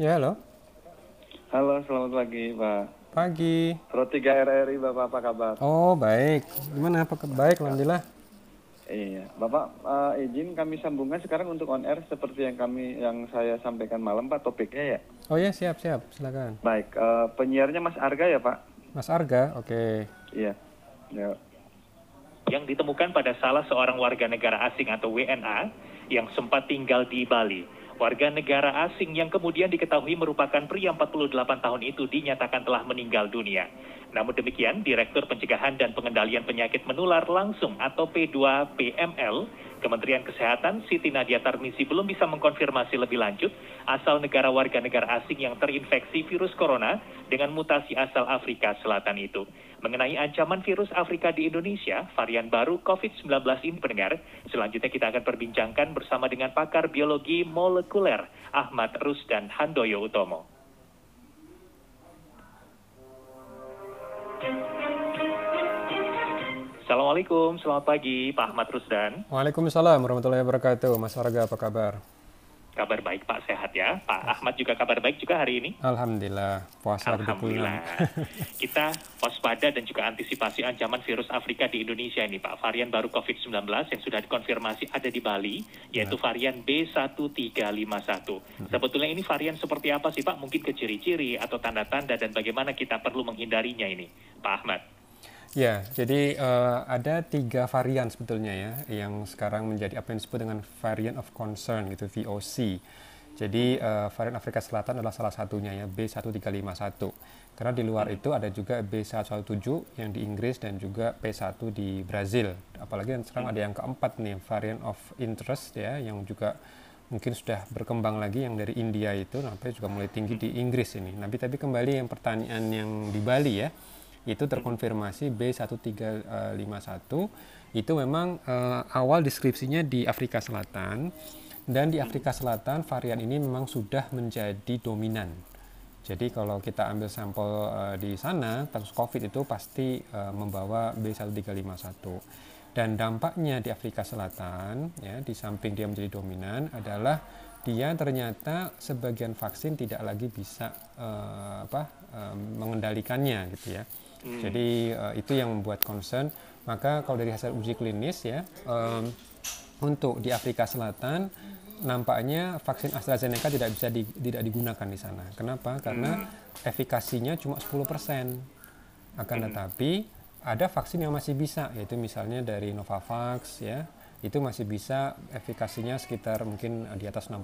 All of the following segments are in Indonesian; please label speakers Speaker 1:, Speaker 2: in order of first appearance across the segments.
Speaker 1: Ya, halo.
Speaker 2: Halo, selamat pagi, Pak.
Speaker 1: Pagi.
Speaker 2: Pro 3 RRI, Bapak apa kabar?
Speaker 1: Oh, baik. Gimana? Apa baik, alhamdulillah.
Speaker 2: Iya, Bapak uh, izin kami sambungkan sekarang untuk on air seperti yang kami yang saya sampaikan malam, Pak, topiknya ya.
Speaker 1: Oh ya, siap, siap. Silakan.
Speaker 2: Baik, uh, penyiarnya Mas Arga ya, Pak?
Speaker 1: Mas Arga, oke.
Speaker 2: Iya. Ya.
Speaker 3: yang ditemukan pada salah seorang warga negara asing atau WNA yang sempat tinggal di Bali. Warga negara asing yang kemudian diketahui merupakan pria 48 tahun itu dinyatakan telah meninggal dunia. Namun demikian, Direktur Pencegahan dan Pengendalian Penyakit Menular Langsung atau P2PML, Kementerian Kesehatan Siti Nadia Tarmizi belum bisa mengkonfirmasi lebih lanjut asal negara warga negara asing yang terinfeksi virus corona dengan mutasi asal Afrika Selatan itu. Mengenai ancaman virus Afrika di Indonesia, varian baru COVID-19 ini pendengar, selanjutnya kita akan perbincangkan bersama dengan pakar biologi molekuler Ahmad Rusdan Handoyo Utomo. Assalamualaikum, selamat pagi Pak Ahmad Rusdan.
Speaker 1: Waalaikumsalam warahmatullahi wabarakatuh. Mas Arga, apa kabar?
Speaker 3: Kabar baik Pak, sehat ya. Pak Ahmad juga kabar baik juga hari ini?
Speaker 1: Alhamdulillah, puasa
Speaker 3: Alhamdulillah. Kita waspada dan juga antisipasi ancaman virus Afrika di Indonesia ini Pak. Varian baru COVID-19 yang sudah dikonfirmasi ada di Bali, yaitu
Speaker 1: Ya.
Speaker 3: varian B1351. Sebetulnya ini varian seperti apa sih Pak? Mungkin ke ciri-ciri atau tanda-tanda dan bagaimana kita perlu menghindarinya ini, Pak Ahmad?
Speaker 1: Ya, jadi eh, ada tiga varian sebetulnya ya, yang sekarang menjadi apa yang disebut dengan variant of concern gitu, VOC. Jadi eh, varian Afrika Selatan adalah salah satunya ya, B1351. Karena di luar itu ada juga B117 yang di Inggris dan juga P1 di Brazil. Apalagi sekarang ada yang keempat nih, variant of interest ya, yang juga mungkin sudah berkembang lagi yang dari India itu sampai juga mulai tinggi di Inggris ini. Tapi tapi kembali yang pertanyaan yang di Bali ya, itu terkonfirmasi B1351 itu memang eh, awal deskripsinya di Afrika Selatan dan di Afrika Selatan varian ini memang sudah menjadi dominan. Jadi kalau kita ambil sampel eh, di sana kasus COVID itu pasti eh, membawa B1351 dan dampaknya di Afrika Selatan ya di samping dia menjadi dominan adalah dia ternyata sebagian vaksin tidak lagi bisa eh, apa eh, mengendalikannya gitu ya. Jadi eh, itu yang membuat concern. Maka kalau dari hasil uji klinis ya em, untuk di Afrika Selatan nampaknya vaksin AstraZeneca tidak bisa di- tidak digunakan di sana. Kenapa? Karena efikasinya cuma 10%. Akan tetapi ada vaksin yang masih bisa yaitu misalnya dari Novavax ya. Itu masih bisa efikasinya sekitar mungkin di atas 60%.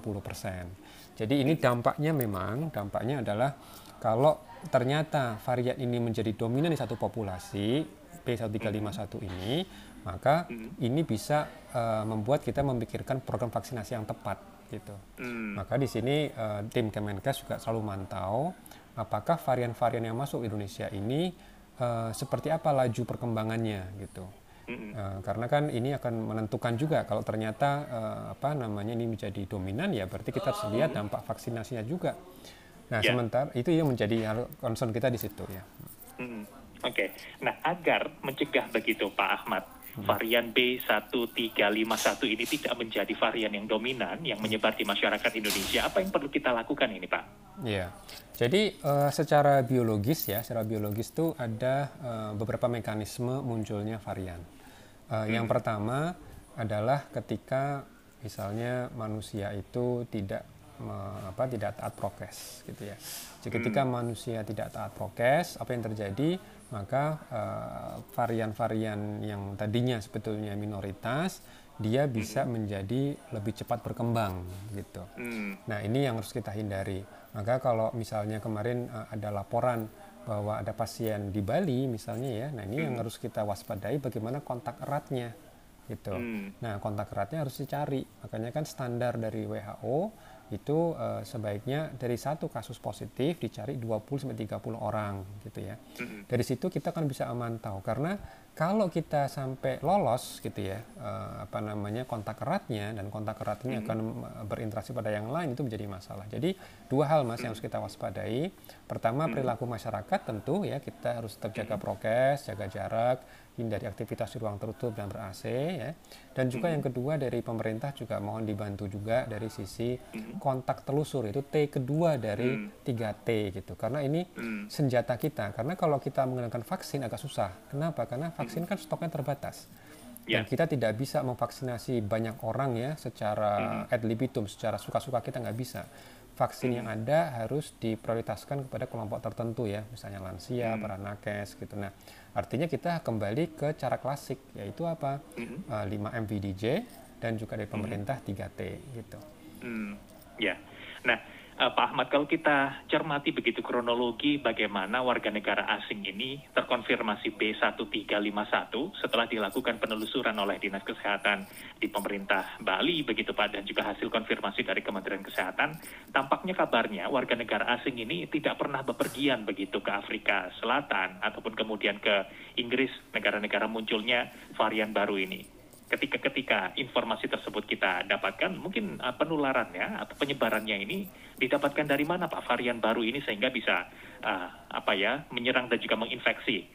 Speaker 1: Jadi ini dampaknya memang dampaknya adalah kalau ternyata varian ini menjadi dominan di satu populasi B1351 ini, maka ini bisa eh, membuat kita memikirkan program vaksinasi yang tepat gitu. Maka di sini eh, tim Kemenkes juga selalu mantau apakah varian-varian yang masuk Indonesia ini eh, seperti apa laju perkembangannya gitu. Eh, karena kan ini akan menentukan juga kalau ternyata eh, apa namanya ini menjadi dominan ya berarti kita harus lihat dampak vaksinasinya juga. Nah,
Speaker 3: Ya.
Speaker 1: sementara itu yang menjadi concern kita di situ ya.
Speaker 3: Hmm, Oke, nah agar mencegah begitu Pak Ahmad, varian B1351 ini tidak menjadi varian yang dominan yang menyebar di masyarakat Indonesia, apa yang perlu kita lakukan ini Pak?
Speaker 1: Iya. Jadi eh, secara biologis ya, secara biologis itu ada eh, beberapa mekanisme munculnya varian. Eh, Yang pertama adalah ketika misalnya manusia itu tidak apa tidak taat prokes gitu ya. Jadi ketika manusia tidak taat prokes, apa yang terjadi? Maka eh, varian-varian yang tadinya sebetulnya minoritas dia bisa menjadi lebih cepat berkembang gitu.
Speaker 3: Hmm,
Speaker 1: Nah, ini yang harus kita hindari. Maka kalau misalnya kemarin eh, ada laporan bahwa ada pasien di Bali misalnya ya, nah ini yang harus kita waspadai bagaimana kontak eratnya gitu.
Speaker 3: Hmm.
Speaker 1: Nah, kontak eratnya harus dicari. Makanya kan standar dari WHO itu eh, sebaiknya dari satu kasus positif dicari 20 sampai 30 orang gitu ya. Dari situ kita kan bisa memantau karena kalau kita sampai lolos gitu ya uh, apa namanya kontak eratnya dan kontak erat ini -hmm. akan berinteraksi pada yang lain itu menjadi masalah. Jadi dua hal mas yang harus kita waspadai. Pertama perilaku masyarakat tentu ya kita harus tetap jaga prokes, jaga jarak, hindari aktivitas di ruang tertutup dan ber AC ya. Dan juga hmm. yang kedua dari pemerintah juga mohon dibantu juga dari sisi hmm. kontak telusur itu T kedua dari hmm. 3T gitu. Karena ini hmm. senjata kita. Karena kalau kita menggunakan vaksin agak susah. Kenapa? Karena vaksin hmm. kan stoknya terbatas. Dan yeah. kita tidak bisa memvaksinasi banyak orang ya secara hmm. ad libitum, secara suka-suka kita nggak bisa vaksin hmm. yang ada harus diprioritaskan kepada kelompok tertentu ya, misalnya lansia, hmm. para nakes gitu. Nah, artinya kita kembali ke cara klasik yaitu apa? Hmm. Uh, 5 MVDJ dan juga dari hmm. pemerintah hmm. 3T gitu.
Speaker 3: Hmm. Ya. Nah, uh, Pak Ahmad, kalau kita cermati begitu kronologi bagaimana warga negara asing ini terkonfirmasi B1351 setelah dilakukan penelusuran oleh Dinas Kesehatan di pemerintah Bali, begitu Pak, dan juga hasil konfirmasi dari Kementerian Kesehatan, tampaknya kabarnya warga negara asing ini tidak pernah bepergian begitu ke Afrika Selatan ataupun kemudian ke Inggris, negara-negara munculnya varian baru ini ketika-ketika informasi tersebut kita dapatkan, mungkin uh, penularannya atau penyebarannya ini didapatkan dari mana Pak varian baru ini sehingga bisa uh, apa ya menyerang dan juga menginfeksi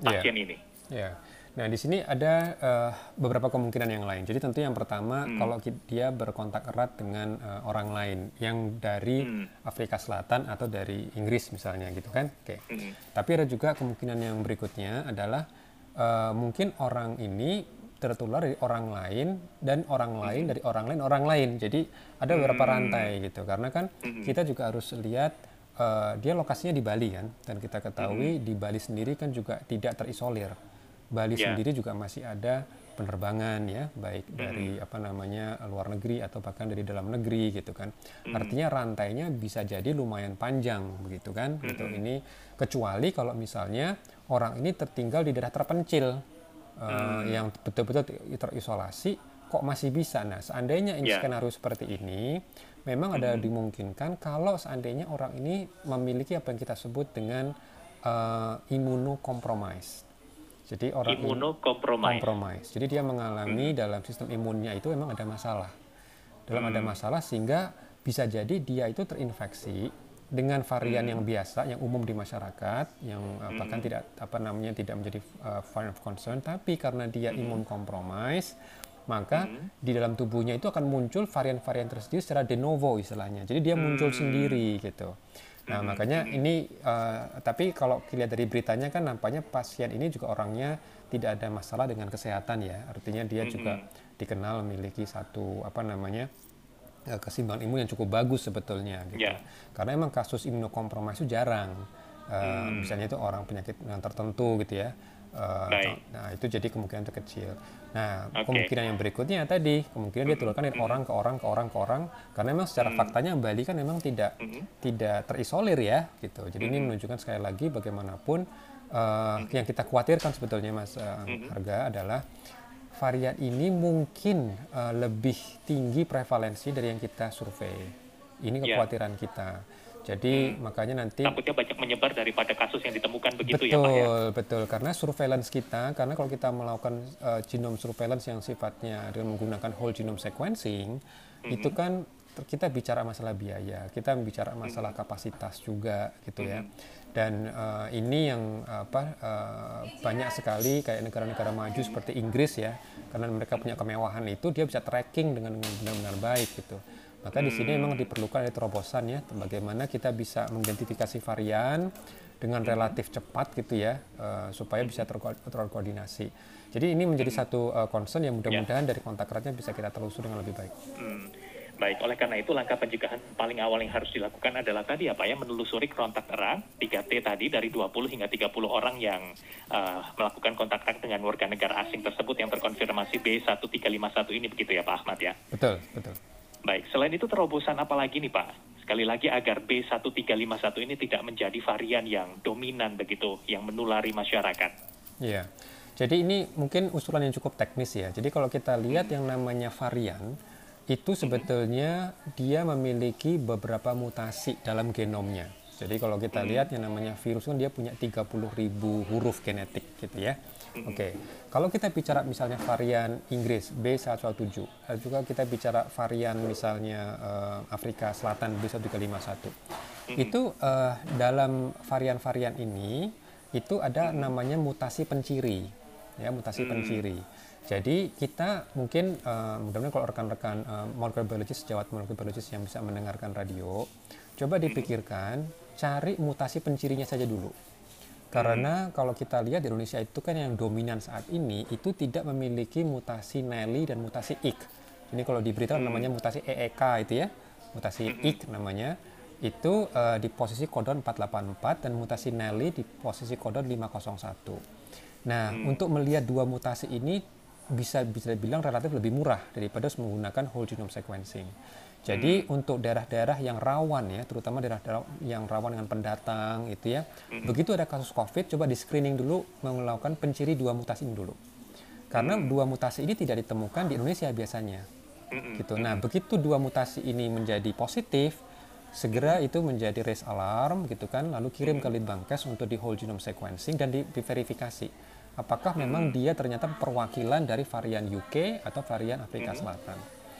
Speaker 3: pasien yeah. ini.
Speaker 1: Yeah. Nah di sini ada uh, beberapa kemungkinan yang lain. Jadi tentu yang pertama hmm. kalau dia berkontak erat dengan uh, orang lain yang dari hmm. Afrika Selatan atau dari Inggris misalnya gitu kan. Oke. Okay. Hmm. Tapi ada juga kemungkinan yang berikutnya adalah uh, mungkin orang ini tertular dari orang lain dan orang hmm. lain dari orang lain orang lain. Jadi ada beberapa hmm. rantai gitu. Karena kan hmm. kita juga harus lihat uh, dia lokasinya di Bali kan dan kita ketahui di Bali sendiri kan juga tidak terisolir. Bali yeah. sendiri juga masih ada penerbangan ya, baik dari apa namanya luar negeri atau bahkan dari dalam negeri gitu kan. Artinya rantainya bisa jadi lumayan panjang begitu kan. Gitu. Ini kecuali kalau misalnya orang ini tertinggal di daerah terpencil uh, yang betul-betul terisolasi kok masih bisa. Nah, seandainya ini yeah. skenario seperti ini, memang ada mm-hmm. dimungkinkan kalau seandainya orang ini memiliki apa yang kita sebut dengan uh, imunokompromis.
Speaker 3: Jadi orang imunokompromis.
Speaker 1: Jadi dia mengalami hmm. dalam sistem imunnya itu memang ada masalah. Dalam hmm. ada masalah sehingga bisa jadi dia itu terinfeksi dengan varian hmm. yang biasa yang umum di masyarakat yang uh, bahkan tidak apa namanya tidak menjadi uh, varian of concern tapi karena dia hmm. imun kompromis maka hmm. di dalam tubuhnya itu akan muncul varian-varian tersendiri secara de novo istilahnya jadi dia muncul hmm. sendiri gitu nah hmm. makanya ini uh, tapi kalau dilihat dari beritanya kan nampaknya pasien ini juga orangnya tidak ada masalah dengan kesehatan ya artinya dia hmm. juga dikenal memiliki satu apa namanya Eh, keseimbangan imun yang cukup bagus sebetulnya gitu. Yeah. Karena emang kasus imunokompromis itu jarang. Uh, hmm. Misalnya itu orang penyakit yang tertentu gitu ya. Uh, nah itu jadi kemungkinan itu kecil. Nah okay. kemungkinan yang berikutnya tadi kemungkinan dia tularkan dari hmm. orang ke orang ke orang ke orang karena memang secara hmm. faktanya Bali kan memang tidak hmm. tidak terisolir ya gitu. Jadi hmm. ini menunjukkan sekali lagi bagaimanapun uh, hmm. yang kita khawatirkan sebetulnya Mas uh, hmm. Harga adalah varian ini mungkin uh, lebih tinggi prevalensi dari yang kita survei. Ini ya. kekhawatiran yeah. kita. Jadi hmm. makanya nanti
Speaker 3: takutnya banyak menyebar daripada kasus yang ditemukan begitu
Speaker 1: betul, ya Pak
Speaker 3: ya.
Speaker 1: Betul, betul. Karena surveillance kita, karena kalau kita melakukan uh, genome surveillance yang sifatnya dengan menggunakan whole genome sequencing, hmm. itu kan kita bicara masalah biaya, kita bicara masalah kapasitas juga gitu ya. ya dan uh, ini yang apa uh, banyak sekali kayak negara-negara maju seperti Inggris ya karena mereka punya kemewahan itu dia bisa tracking dengan benar-benar baik gitu maka di sini memang diperlukan ada terobosan ya bagaimana kita bisa mengidentifikasi varian dengan relatif cepat gitu ya uh, supaya bisa terkoordinasi jadi ini menjadi satu uh, concern yang mudah-mudahan ya. dari kontak eratnya bisa kita telusuri dengan lebih baik. Hmm.
Speaker 3: Baik, oleh karena itu langkah pencegahan paling awal yang harus dilakukan adalah tadi apa ya, menelusuri kontak erat 3T tadi dari 20 hingga 30 orang yang uh, melakukan kontak erat dengan warga negara asing tersebut yang terkonfirmasi B1351 ini begitu ya Pak Ahmad ya?
Speaker 1: Betul, betul.
Speaker 3: Baik, selain itu terobosan apa lagi nih Pak? Sekali lagi agar B1351 ini tidak menjadi varian yang dominan begitu, yang menulari masyarakat.
Speaker 1: Iya. Jadi ini mungkin usulan yang cukup teknis ya. Jadi kalau kita lihat yang namanya varian, itu sebetulnya dia memiliki beberapa mutasi dalam genomnya. Jadi kalau kita lihat yang namanya virus kan dia punya 30 ribu huruf genetik gitu ya. Oke, okay. kalau kita bicara misalnya varian Inggris B117, juga kita bicara varian misalnya uh, Afrika Selatan B1351, itu uh, dalam varian-varian ini itu ada namanya mutasi penciri, ya mutasi hmm. penciri. Jadi kita mungkin uh, mudah-mudahan kalau rekan-rekan uh, molecular biologist, sejawat molecular biologist yang bisa mendengarkan radio, coba dipikirkan cari mutasi pencirinya saja dulu. Karena kalau kita lihat di Indonesia itu kan yang dominan saat ini itu tidak memiliki mutasi Nelly dan mutasi IK. Ini kalau diberitakan namanya mutasi EEK itu ya, mutasi IK namanya itu uh, di posisi kodon 484 dan mutasi Nelly di posisi kodon 501. Nah, hmm. untuk melihat dua mutasi ini bisa bisa dibilang relatif lebih murah daripada menggunakan whole genome sequencing. Jadi hmm. untuk daerah-daerah yang rawan ya, terutama daerah-daerah yang rawan dengan pendatang itu ya, hmm. begitu ada kasus COVID, coba di screening dulu melakukan penciri dua mutasi ini dulu. Karena hmm. dua mutasi ini tidak ditemukan di Indonesia biasanya. Hmm. Gitu. Nah, begitu dua mutasi ini menjadi positif, segera itu menjadi raise alarm gitu kan, lalu kirim hmm. ke Litbangkes untuk di whole genome sequencing dan di, diverifikasi apakah memang dia ternyata perwakilan dari varian UK atau varian Afrika hmm. Selatan.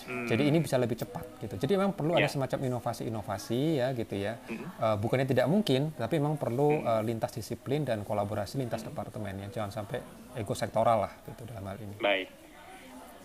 Speaker 1: Hmm. Jadi ini bisa lebih cepat gitu. Jadi memang perlu yeah. ada ya. semacam inovasi-inovasi ya gitu ya. Hmm. Uh, bukannya tidak mungkin, tapi memang perlu uh, lintas disiplin dan kolaborasi lintas hmm. departemen ya. Jangan sampai ego sektoral lah gitu dalam hal ini.
Speaker 3: Baik.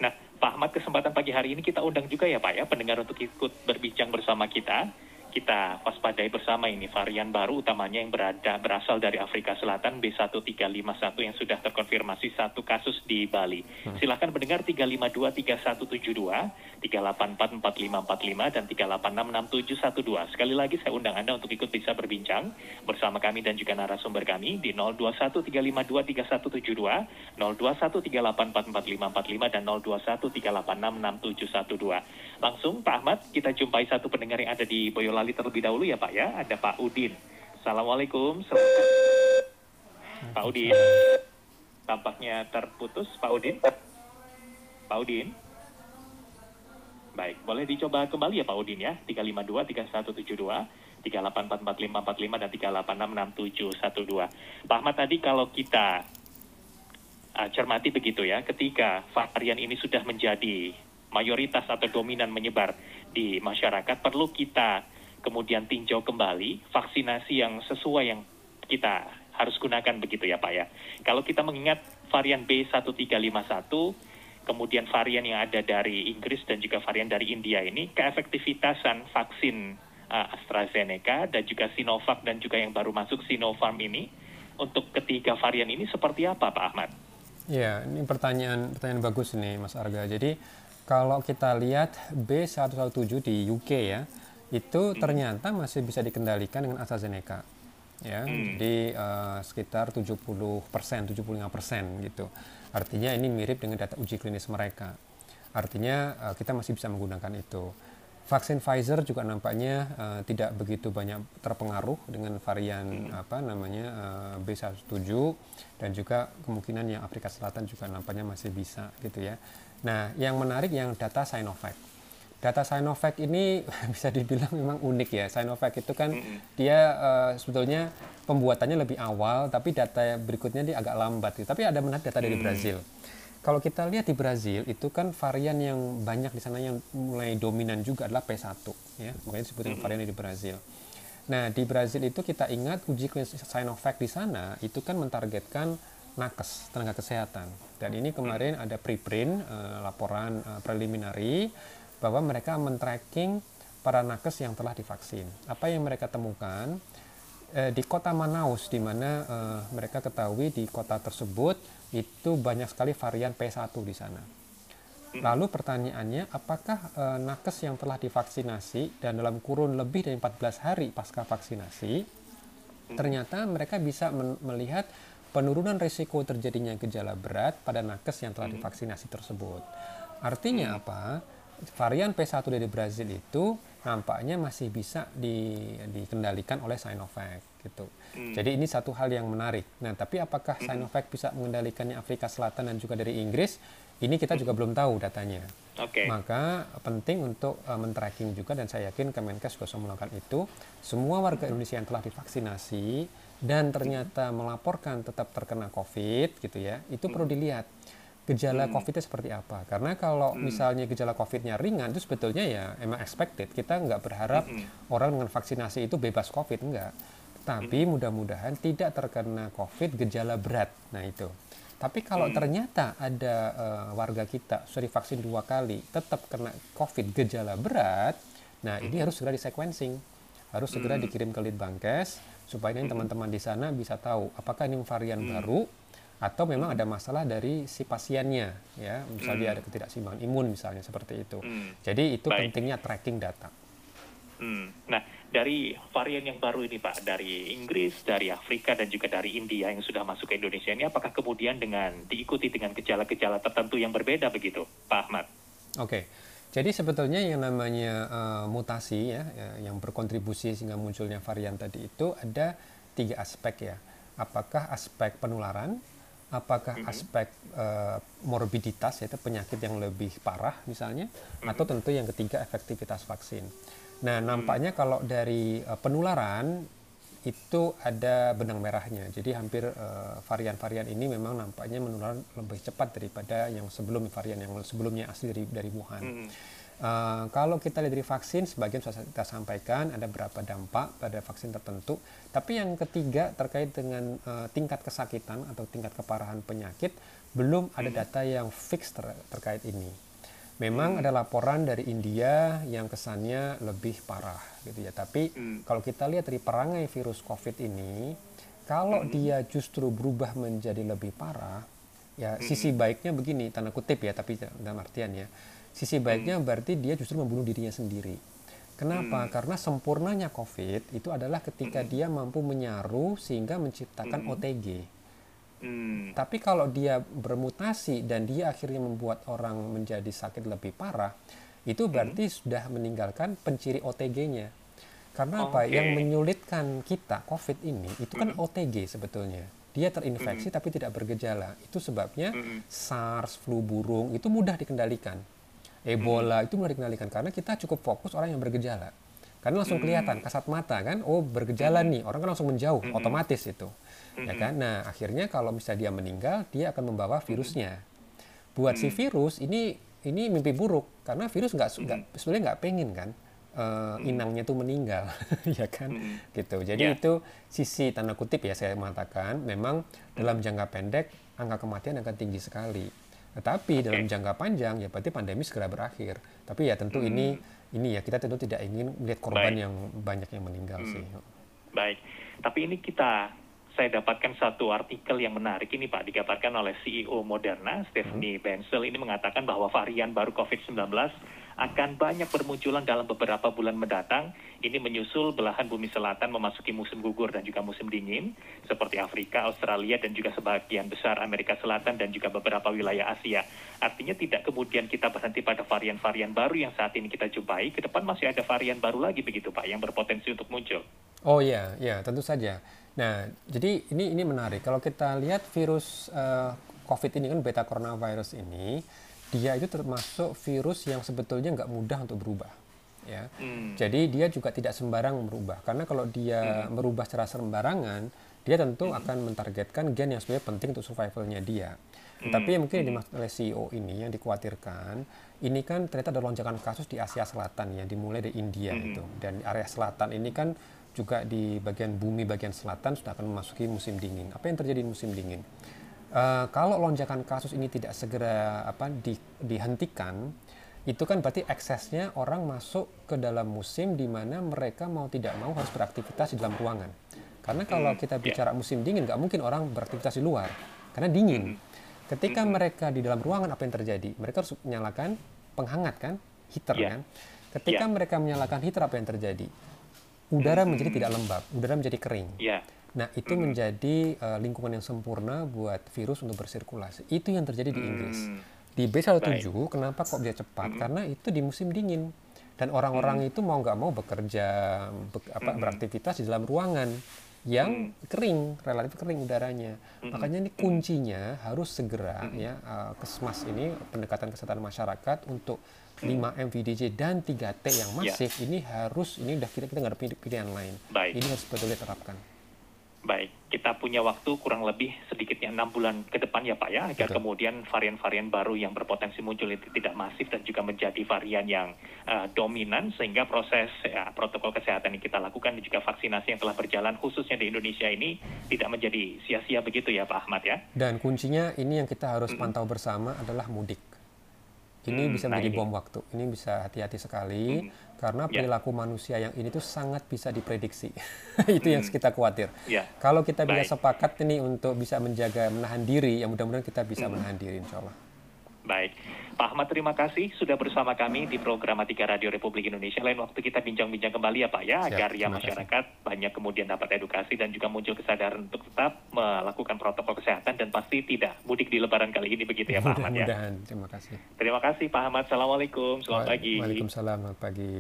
Speaker 3: Nah, Pak Ahmad kesempatan pagi hari ini kita undang juga ya Pak ya pendengar untuk ikut berbincang bersama kita kita waspadai bersama ini varian baru utamanya yang berada berasal dari Afrika Selatan B1351 yang sudah terkonfirmasi satu kasus di Bali. Hmm. Silakan mendengar 3523172, 3844545 dan 3866712. Sekali lagi saya undang Anda untuk ikut bisa berbincang bersama kami dan juga narasumber kami di 0213523172, 0213844545 dan 0213866712. Langsung Pak Ahmad kita jumpai satu pendengar yang ada di Boyolali Bali terlebih dahulu ya Pak ya. Ada Pak Udin. Assalamualaikum. Pak Udin. Tampaknya terputus Pak Udin. Pak Udin. Baik, boleh dicoba kembali ya Pak Udin ya. 352 3172 3844545 dan 3866712. Pak Ahmad tadi kalau kita uh, cermati begitu ya, ketika varian ini sudah menjadi mayoritas atau dominan menyebar di masyarakat, perlu kita kemudian tinjau kembali vaksinasi yang sesuai yang kita harus gunakan begitu ya Pak ya. Kalau kita mengingat varian B1351, kemudian varian yang ada dari Inggris dan juga varian dari India ini, keefektivitasan vaksin uh, AstraZeneca dan juga Sinovac dan juga yang baru masuk Sinopharm ini, untuk ketiga varian ini seperti apa Pak Ahmad?
Speaker 1: Ya, ini pertanyaan pertanyaan bagus nih Mas Arga. Jadi kalau kita lihat B117 di UK ya, itu hmm. ternyata masih bisa dikendalikan dengan AstraZeneca ya hmm. di uh, sekitar 70 persen 75 persen gitu artinya ini mirip dengan data uji klinis mereka artinya uh, kita masih bisa menggunakan itu vaksin Pfizer juga nampaknya uh, tidak begitu banyak terpengaruh dengan varian hmm. apa namanya uh, B17 dan juga kemungkinan yang Afrika Selatan juga nampaknya masih bisa gitu ya nah yang menarik yang data Sinovac data Sinovac ini bisa dibilang memang unik ya. Sinovac itu kan mm-hmm. dia uh, sebetulnya pembuatannya lebih awal, tapi data berikutnya dia agak lambat. Gitu. Tapi ada menarik data dari mm. Brazil. Kalau kita lihat di Brazil itu kan varian yang banyak di sana yang mulai dominan juga adalah P1 ya, makanya disebutin mm-hmm. varian di Brazil. Nah di Brazil itu kita ingat uji klinis Sinovac di sana itu kan mentargetkan nakes tenaga kesehatan dan ini kemarin ada preprint uh, laporan uh, preliminary bahwa mereka men-tracking para nakes yang telah divaksin. Apa yang mereka temukan eh, di kota Manaus, di mana eh, mereka ketahui di kota tersebut itu banyak sekali varian P1 di sana. Lalu pertanyaannya, apakah eh, nakes yang telah divaksinasi dan dalam kurun lebih dari 14 hari pasca vaksinasi, ternyata mereka bisa melihat penurunan risiko terjadinya gejala berat pada nakes yang telah divaksinasi tersebut. Artinya apa? Varian P1 dari Brazil itu nampaknya masih bisa di, dikendalikan oleh Sinovac gitu. Hmm. Jadi ini satu hal yang menarik. Nah, tapi apakah hmm. Sinovac bisa mengendalikannya Afrika Selatan dan juga dari Inggris? Ini kita juga hmm. belum tahu datanya. Okay. Maka penting untuk uh, men-tracking juga dan saya yakin Kemenkes sudah melakukan itu. Semua warga Indonesia yang telah divaksinasi dan ternyata melaporkan tetap terkena COVID gitu ya, itu perlu dilihat gejala COVID-nya seperti apa. Karena kalau misalnya gejala COVID-nya ringan itu sebetulnya ya emang expected. Kita nggak berharap orang dengan vaksinasi itu bebas COVID enggak. Tapi mudah-mudahan tidak terkena COVID gejala berat. Nah itu. Tapi kalau ternyata ada uh, warga kita sudah divaksin dua kali tetap kena COVID gejala berat, nah ini harus segera di sequencing, harus segera dikirim ke Litbangkes supaya teman-teman di sana bisa tahu apakah ini varian baru atau memang ada masalah dari si pasiennya, ya misalnya ada ketidakseimbangan imun misalnya seperti itu. Jadi itu
Speaker 3: Baik.
Speaker 1: pentingnya tracking data.
Speaker 3: Hmm. Nah, dari varian yang baru ini Pak, dari Inggris, dari Afrika, dan juga dari India yang sudah masuk ke Indonesia ini, apakah kemudian dengan diikuti dengan gejala-gejala tertentu yang berbeda begitu, Pak Ahmad?
Speaker 1: Oke, jadi sebetulnya yang namanya eh, mutasi ya, ya, yang berkontribusi sehingga munculnya varian tadi itu ada tiga aspek ya. Apakah aspek penularan, apakah aspek eh, morbiditas yaitu penyakit yang lebih parah misalnya, atau tentu yang ketiga efektivitas vaksin. Nah nampaknya kalau dari eh, penularan itu ada benang merahnya. Jadi hampir eh, varian-varian ini memang nampaknya menular lebih cepat daripada yang sebelum varian yang sebelumnya asli dari dari Wuhan. Eh, kalau kita lihat dari vaksin, sebagian sudah kita sampaikan ada beberapa dampak pada vaksin tertentu. Tapi yang ketiga terkait dengan eh, tingkat kesakitan atau tingkat keparahan penyakit, belum ada data yang fix ter- terkait ini. Memang ada laporan dari India yang kesannya lebih parah gitu ya. Tapi kalau kita lihat dari perangai virus COVID ini, kalau dia justru berubah menjadi lebih parah, ya sisi baiknya begini, tanda kutip ya, tapi dalam artian ya. Sisi baiknya berarti dia justru membunuh dirinya sendiri. Kenapa? Karena sempurnanya COVID itu adalah ketika dia mampu menyaru sehingga menciptakan OTG.
Speaker 3: Hmm.
Speaker 1: Tapi kalau dia bermutasi dan dia akhirnya membuat orang menjadi sakit lebih parah, itu berarti sudah meninggalkan penciri OTG-nya. Karena apa?
Speaker 3: Oke.
Speaker 1: Yang menyulitkan kita COVID ini itu kan OTG sebetulnya. Dia terinfeksi tapi tidak bergejala. Itu sebabnya SARS, flu burung itu mudah dikendalikan. Ebola itu mudah dikendalikan karena kita cukup fokus orang yang bergejala. Karena langsung kelihatan kasat mata kan, oh bergejala nih, orang kan langsung menjauh, otomatis itu. Ya kan? Nah, akhirnya kalau misalnya dia meninggal, dia akan membawa virusnya. Buat si virus ini ini mimpi buruk karena virus nggak sebenarnya nggak pengen kan eh, inangnya tuh meninggal, ya kan? Gitu. Jadi
Speaker 3: Ya.
Speaker 1: itu sisi tanda kutip ya saya mengatakan memang dalam jangka pendek angka kematian akan tinggi sekali. Tetapi dalam jangka panjang ya berarti pandemi segera berakhir. Tapi ya tentu ini ini ya kita tentu tidak ingin melihat korban
Speaker 3: Baik.
Speaker 1: yang banyak yang meninggal sih.
Speaker 3: Baik, tapi ini kita saya dapatkan satu artikel yang menarik ini Pak. Digambarkan oleh CEO Moderna Stephanie Benzel ini mengatakan bahwa varian baru COVID-19 akan banyak bermunculan dalam beberapa bulan mendatang. Ini menyusul belahan bumi selatan memasuki musim gugur dan juga musim dingin seperti Afrika, Australia dan juga sebagian besar Amerika Selatan dan juga beberapa wilayah Asia. Artinya tidak kemudian kita berhenti pada varian-varian baru yang saat ini kita jumpai, ke depan masih ada varian baru lagi begitu Pak yang berpotensi untuk muncul.
Speaker 1: Oh iya, ya tentu saja. Nah, jadi ini ini menarik. Kalau kita lihat virus eh, COVID ini kan beta coronavirus ini, dia itu termasuk virus yang sebetulnya nggak mudah untuk berubah. Ya,
Speaker 3: Hmm.
Speaker 1: jadi dia juga tidak sembarang berubah. Karena kalau dia merubah secara sembarangan, dia tentu akan mentargetkan gen yang sebenarnya penting untuk survivalnya dia. Tapi yang mungkin yang dimaksud oleh CEO ini yang dikhawatirkan, ini kan ternyata ada lonjakan kasus di Asia Selatan ya, dimulai dari India itu. Dan area selatan ini kan juga di bagian bumi bagian selatan sudah akan memasuki musim dingin. Apa yang terjadi di musim dingin? Eh, kalau lonjakan kasus ini tidak segera apa di- dihentikan, itu kan berarti eksesnya orang masuk ke dalam musim di mana mereka mau tidak mau harus beraktivitas di dalam ruangan. Karena kalau kita bicara musim dingin, nggak mungkin orang beraktivitas di luar, karena dingin. Ketika mereka di dalam ruangan, apa yang terjadi? Mereka harus menyalakan penghangat kan, heater
Speaker 3: Ya.
Speaker 1: kan. Ketika
Speaker 3: Ya.
Speaker 1: mereka menyalakan heater, apa yang terjadi? Udara menjadi tidak lembab, udara menjadi kering.
Speaker 3: Ya.
Speaker 1: Nah, itu menjadi uh, lingkungan yang sempurna buat virus untuk bersirkulasi. Itu yang terjadi di Inggris. Di B17, kenapa kok dia cepat? Karena itu di musim dingin. Dan orang-orang itu mau nggak mau bekerja, be- apa, beraktivitas di dalam ruangan yang kering, relatif kering udaranya. Makanya ini kuncinya harus segera ya uh, Kesmas ini pendekatan kesehatan masyarakat untuk 5M VDJ dan 3T yang masif ini harus ini udah kita kita nggak ada pilihan lain.
Speaker 3: Baik.
Speaker 1: Ini harus betul diterapkan.
Speaker 3: Baik, kita punya waktu kurang lebih sedikitnya enam bulan ke depan ya Pak ya, agar
Speaker 1: Betul.
Speaker 3: kemudian varian-varian baru yang berpotensi muncul itu tidak masif dan juga menjadi varian yang uh, dominan sehingga proses ya, protokol kesehatan yang kita lakukan dan juga vaksinasi yang telah berjalan khususnya di Indonesia ini tidak menjadi sia-sia begitu ya Pak Ahmad ya.
Speaker 1: Dan kuncinya ini yang kita harus pantau bersama adalah mudik. Ini
Speaker 3: Hmm,
Speaker 1: bisa
Speaker 3: nah
Speaker 1: menjadi
Speaker 3: ini.
Speaker 1: bom waktu. Ini bisa hati-hati sekali karena
Speaker 3: Ya.
Speaker 1: perilaku manusia yang ini tuh sangat bisa diprediksi. Itu yang kita khawatir.
Speaker 3: Ya.
Speaker 1: Kalau kita bisa
Speaker 3: Baik.
Speaker 1: sepakat ini untuk bisa menjaga menahan diri, ya mudah-mudahan kita bisa menahan diri insya Allah.
Speaker 3: Baik, Pak Ahmad terima kasih sudah bersama kami di program Tiga Radio Republik Indonesia. Lain waktu kita bincang-bincang kembali ya Pak ya,
Speaker 1: Siap,
Speaker 3: agar ya
Speaker 1: terima kasih.
Speaker 3: masyarakat banyak kemudian dapat edukasi dan juga muncul kesadaran untuk tetap melakukan protokol kesehatan dan pasti tidak mudik di Lebaran kali ini begitu ya Pak Ahmad ya.
Speaker 1: Terima kasih.
Speaker 3: Terima kasih Pak Ahmad. Assalamualaikum. Selamat pagi.
Speaker 1: Waalaikumsalam. Selamat pagi.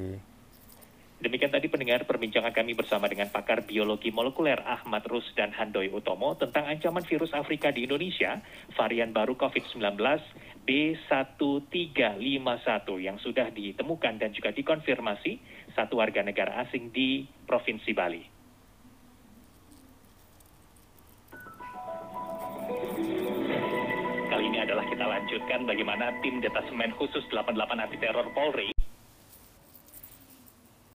Speaker 3: Demikian tadi pendengar perbincangan kami bersama dengan pakar biologi molekuler Ahmad Rus dan Handoy Utomo tentang ancaman virus Afrika di Indonesia, varian baru COVID-19 B1351 yang sudah ditemukan dan juga dikonfirmasi satu warga negara asing di Provinsi Bali. Kali ini adalah kita lanjutkan bagaimana tim detasemen khusus 88 anti teror Polri